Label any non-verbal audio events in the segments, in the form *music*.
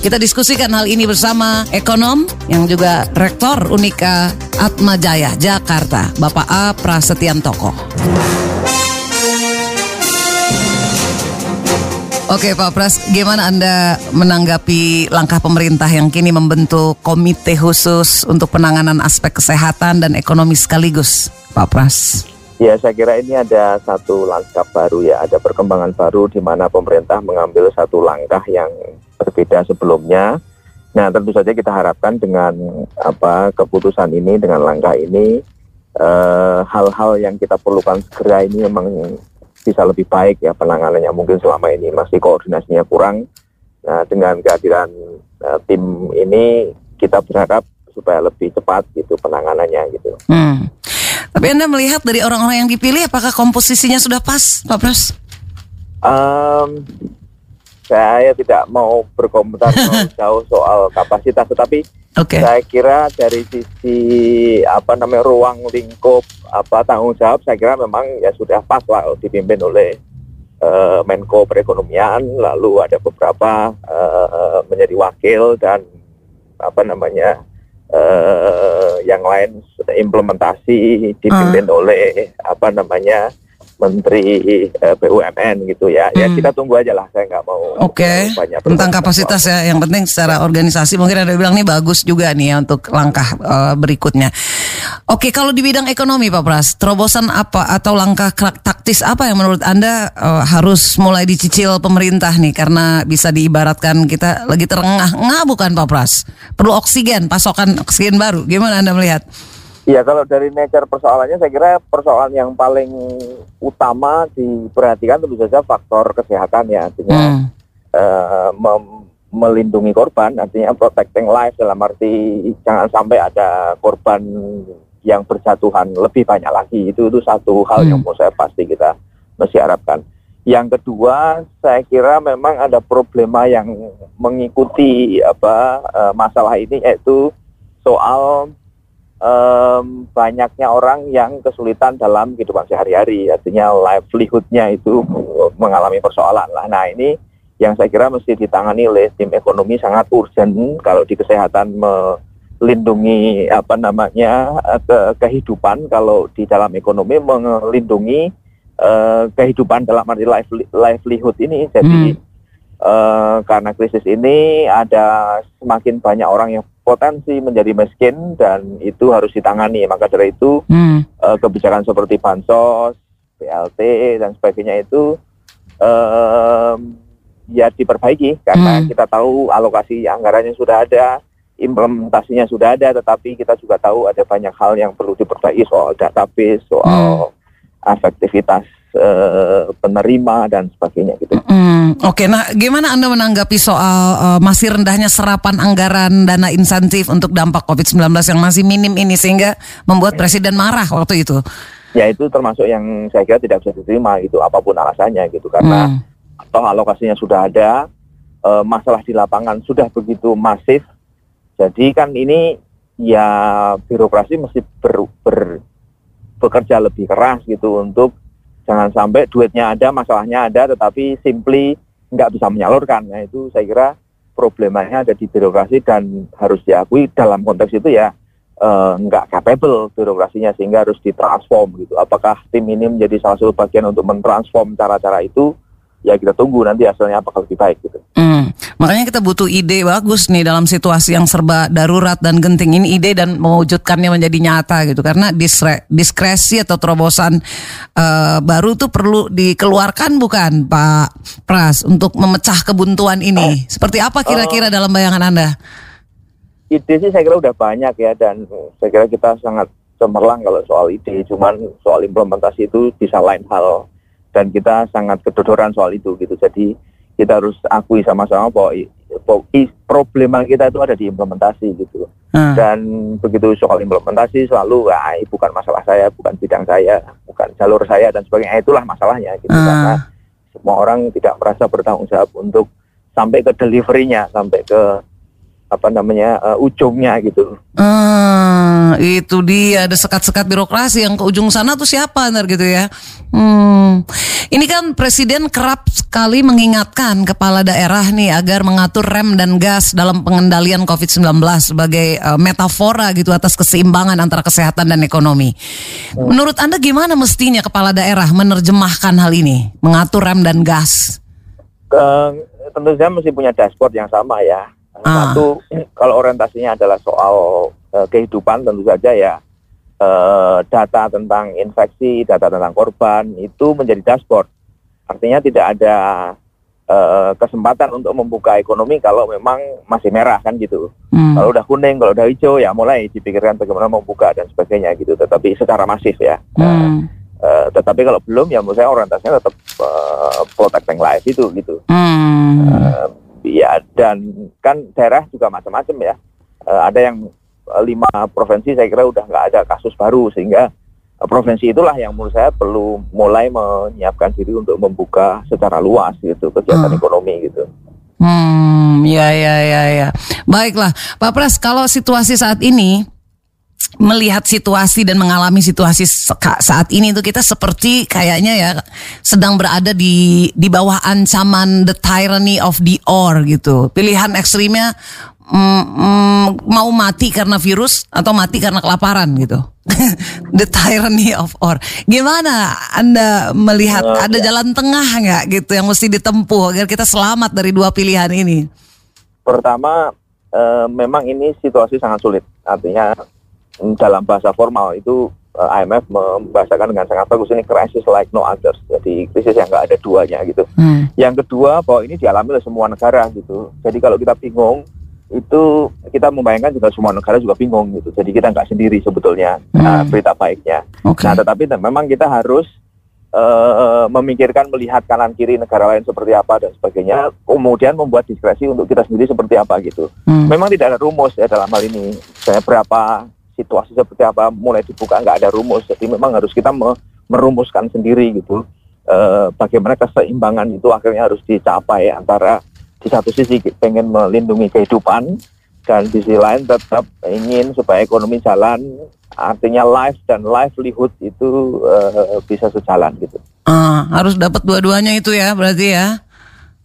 Kita diskusikan hal ini bersama ekonom yang juga rektor Unika Atma Jaya Jakarta, Bapak A Prasetyan Toko. Oke Pak Pras, gimana Anda menanggapi langkah pemerintah yang kini membentuk komite khusus untuk penanganan aspek kesehatan dan ekonomi sekaligus, Pak Pras? Ya, saya kira ini ada satu langkah baru ya, ada perkembangan baru di mana pemerintah mengambil satu langkah yang berbeda sebelumnya. Nah, tentu saja kita harapkan dengan apa keputusan ini, dengan langkah ini, eh, hal-hal eh, yang kita perlukan segera ini memang bisa lebih baik ya penanganannya mungkin selama ini masih koordinasinya kurang. Nah dengan kehadiran uh, tim ini kita berharap supaya lebih cepat gitu penanganannya gitu. Hmm. Tapi anda melihat dari orang-orang yang dipilih apakah komposisinya sudah pas, Pak Pras? Um, saya tidak mau berkomentar *laughs* jauh soal kapasitas, tetapi Okay. Saya kira dari sisi apa namanya ruang lingkup apa tanggung jawab saya kira memang ya sudah pas lah dipimpin oleh uh, Menko Perekonomian lalu ada beberapa uh, menjadi wakil dan apa namanya uh, yang lain implementasi dipimpin uh. oleh apa namanya Menteri eh, BUMN gitu ya. ya hmm. Ya kita tunggu aja lah. Saya nggak mau. Oke. Okay. Tentang kapasitas ya. Yang penting secara organisasi mungkin ada bilang nih bagus juga nih ya untuk langkah uh, berikutnya. Oke, okay, kalau di bidang ekonomi Pak Pras, terobosan apa atau langkah taktis apa yang menurut Anda uh, harus mulai dicicil pemerintah nih karena bisa diibaratkan kita lagi terengah-engah bukan Pak Pras? Perlu oksigen, pasokan oksigen baru. Gimana Anda melihat? Iya, kalau dari nature persoalannya saya kira persoalan yang paling utama diperhatikan tentu saja faktor kesehatan ya, artinya hmm. uh, melindungi korban, artinya protecting life dalam arti jangan sampai ada korban yang berjatuhan lebih banyak lagi. Itu itu satu hal hmm. yang mau saya pasti kita mesti harapkan. Yang kedua, saya kira memang ada problema yang mengikuti apa uh, masalah ini yaitu soal um, banyaknya orang yang kesulitan dalam kehidupan sehari-hari, artinya livelihoodnya itu mengalami persoalan lah. Nah ini yang saya kira mesti ditangani oleh tim ekonomi sangat urgent kalau di kesehatan melindungi apa namanya ke kehidupan, kalau di dalam ekonomi melindungi uh, kehidupan dalam arti livelihood ini. Jadi hmm. Uh, karena krisis ini ada semakin banyak orang yang potensi menjadi miskin dan itu harus ditangani. Maka dari itu hmm. uh, kebijakan seperti bansos, BLT dan sebagainya itu uh, ya diperbaiki karena hmm. kita tahu alokasi anggarannya sudah ada, implementasinya sudah ada, tetapi kita juga tahu ada banyak hal yang perlu diperbaiki soal database, soal hmm. efektivitas uh, penerima dan sebagainya gitu. Mm, Oke, okay. nah gimana anda menanggapi soal uh, masih rendahnya serapan anggaran dana insentif untuk dampak COVID-19 yang masih minim ini sehingga membuat presiden marah waktu itu? Ya itu termasuk yang saya kira tidak bisa diterima itu apa pun alasannya gitu karena mm. toh alokasinya sudah ada, uh, masalah di lapangan sudah begitu masif, jadi kan ini ya birokrasi mesti ber, ber, bekerja lebih keras gitu untuk Jangan sampai duitnya ada, masalahnya ada, tetapi simply nggak bisa menyalurkan. Nah itu saya kira problemanya ada di birokrasi dan harus diakui dalam konteks itu ya eh, nggak capable birokrasinya sehingga harus ditransform gitu. Apakah tim ini menjadi salah satu bagian untuk mentransform cara-cara itu? ya kita tunggu nanti hasilnya apakah lebih baik gitu. Hmm, makanya kita butuh ide bagus nih dalam situasi yang serba darurat dan genting ini ide dan mewujudkannya menjadi nyata gitu karena disre, diskresi atau terobosan uh, baru tuh perlu dikeluarkan bukan Pak Pras untuk memecah kebuntuan ini. Seperti apa kira-kira uh, dalam bayangan Anda? Ide sih saya kira udah banyak ya dan saya kira kita sangat cemerlang kalau soal ide, cuman soal implementasi itu bisa lain hal dan kita sangat kedodoran soal itu gitu. Jadi kita harus akui sama-sama bahwa problema kita itu ada di implementasi gitu. Hmm. Dan begitu soal implementasi selalu ah, bukan masalah saya, bukan bidang saya, bukan jalur saya dan sebagainya. Itulah masalahnya gitu hmm. karena semua orang tidak merasa bertanggung jawab untuk sampai ke deliverynya, sampai ke apa namanya uh, ujungnya gitu. Hmm, itu dia ada sekat-sekat birokrasi yang ke ujung sana tuh siapa ntar gitu ya. Hmm, ini kan presiden kerap sekali mengingatkan kepala daerah nih agar mengatur rem dan gas dalam pengendalian COVID-19 sebagai uh, metafora gitu atas keseimbangan antara kesehatan dan ekonomi. Menurut anda gimana mestinya kepala daerah menerjemahkan hal ini, mengatur rem dan gas? Uh, tentu saja mesti punya dashboard yang sama ya Ah. Satu, kalau orientasinya adalah soal uh, kehidupan tentu saja ya uh, data tentang infeksi, data tentang korban itu menjadi dashboard. Artinya tidak ada uh, kesempatan untuk membuka ekonomi kalau memang masih merah kan gitu. Hmm. Kalau udah kuning, kalau udah hijau ya mulai dipikirkan bagaimana membuka dan sebagainya gitu. Tetapi secara masif ya. Hmm. Uh, tetapi kalau belum ya menurut saya orientasinya tetap uh, protecting life itu gitu. Hmm. Uh, ya dan kan daerah juga macam-macam ya uh, ada yang uh, lima provinsi saya kira udah nggak ada kasus baru sehingga uh, provinsi itulah yang menurut saya perlu mulai menyiapkan diri untuk membuka secara luas gitu kegiatan hmm. ekonomi gitu. Hmm, ya ya ya ya. Baiklah, Pak Pras, kalau situasi saat ini melihat situasi dan mengalami situasi saat ini itu kita seperti kayaknya ya sedang berada di di bawah ancaman the tyranny of the or gitu. Pilihan ekstrimnya mm, mm, mau mati karena virus atau mati karena kelaparan gitu. *laughs* the tyranny of or. Gimana Anda melihat oh, ada ya. jalan tengah nggak gitu yang mesti ditempuh agar kita selamat dari dua pilihan ini? Pertama, uh, memang ini situasi sangat sulit. Artinya dalam bahasa formal itu uh, eh, IMF membahasakan dengan sangat bagus ini krisis like no others jadi krisis yang nggak ada duanya gitu hmm. yang kedua bahwa ini dialami oleh semua negara gitu jadi kalau kita bingung itu kita membayangkan juga semua negara juga bingung gitu jadi kita nggak sendiri sebetulnya hmm. uh, berita baiknya okay. nah tetapi memang kita harus Uh, memikirkan melihat kanan kiri negara lain seperti apa dan sebagainya, kemudian membuat diskresi untuk kita sendiri seperti apa gitu. Hmm. Memang tidak ada rumus ya dalam hal ini. Saya berapa situasi seperti apa mulai dibuka nggak ada rumus jadi memang harus kita merumuskan sendiri gitu e, bagaimana keseimbangan itu akhirnya harus dicapai antara di satu sisi pengen melindungi kehidupan dan di sisi lain tetap ingin supaya ekonomi jalan artinya life dan livelihood itu e, bisa sejalan gitu. Uh, harus dapat dua-duanya itu ya berarti ya.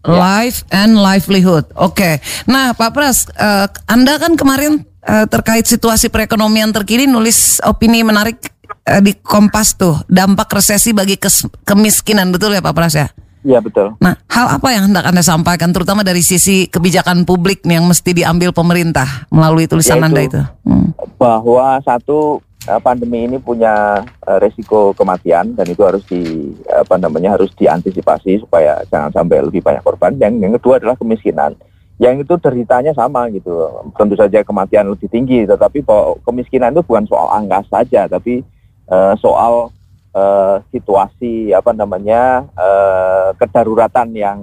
ya. Life and livelihood. Oke. Okay. Nah, Pak Pras, uh, Anda kan kemarin uh, terkait situasi perekonomian terkini nulis opini menarik uh, di Kompas tuh dampak resesi bagi kes kemiskinan betul ya Pak Pras ya? Iya betul. Nah, hal apa yang hendak anda sampaikan, terutama dari sisi kebijakan publik nih yang mesti diambil pemerintah melalui tulisan Yaitu, anda itu? Hmm. Bahwa satu eh, pandemi ini punya resiko kematian dan itu harus di apa namanya harus diantisipasi supaya jangan sampai lebih banyak korban. Dan yang kedua adalah kemiskinan yang itu deritanya sama gitu. Tentu saja kematian lebih tinggi, tetapi kemiskinan itu bukan soal angka saja, tapi uh, soal uh, situasi apa namanya uh, kedaruratan yang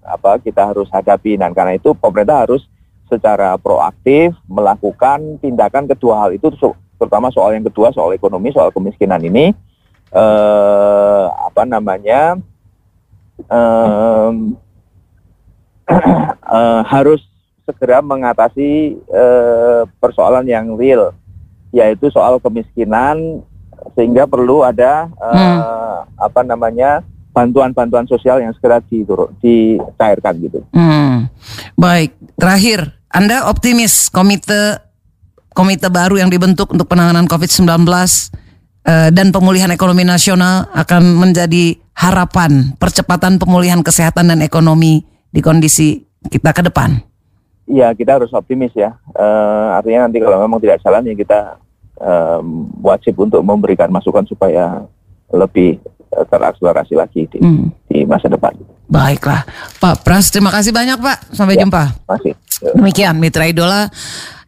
apa kita harus hadapi. Dan karena itu pemerintah harus secara proaktif melakukan tindakan kedua hal itu, terutama soal yang kedua soal ekonomi, soal kemiskinan ini apa namanya. Uh, *clears throat* harus segera mengatasi uh, persoalan yang real, yaitu soal kemiskinan, sehingga perlu ada uh, hmm. apa namanya bantuan-bantuan sosial yang segera diturut, dicairkan gitu. Hmm. Baik, terakhir, Anda optimis komite komite baru yang dibentuk untuk penanganan COVID-19 uh, dan pemulihan ekonomi nasional akan menjadi harapan percepatan pemulihan kesehatan dan ekonomi di kondisi kita ke depan? Iya, kita harus optimis ya. Uh, artinya nanti kalau memang tidak jalan ya kita um, wajib untuk memberikan masukan supaya lebih uh, terakselerasi lagi di, hmm. di masa depan. Baiklah, Pak Pras, terima kasih banyak Pak. Sampai ya, jumpa. Masih. Demikian Mitra Idola,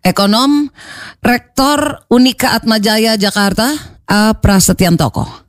ekonom, Rektor Unika Atmajaya Jakarta, A Prasetyan Toko.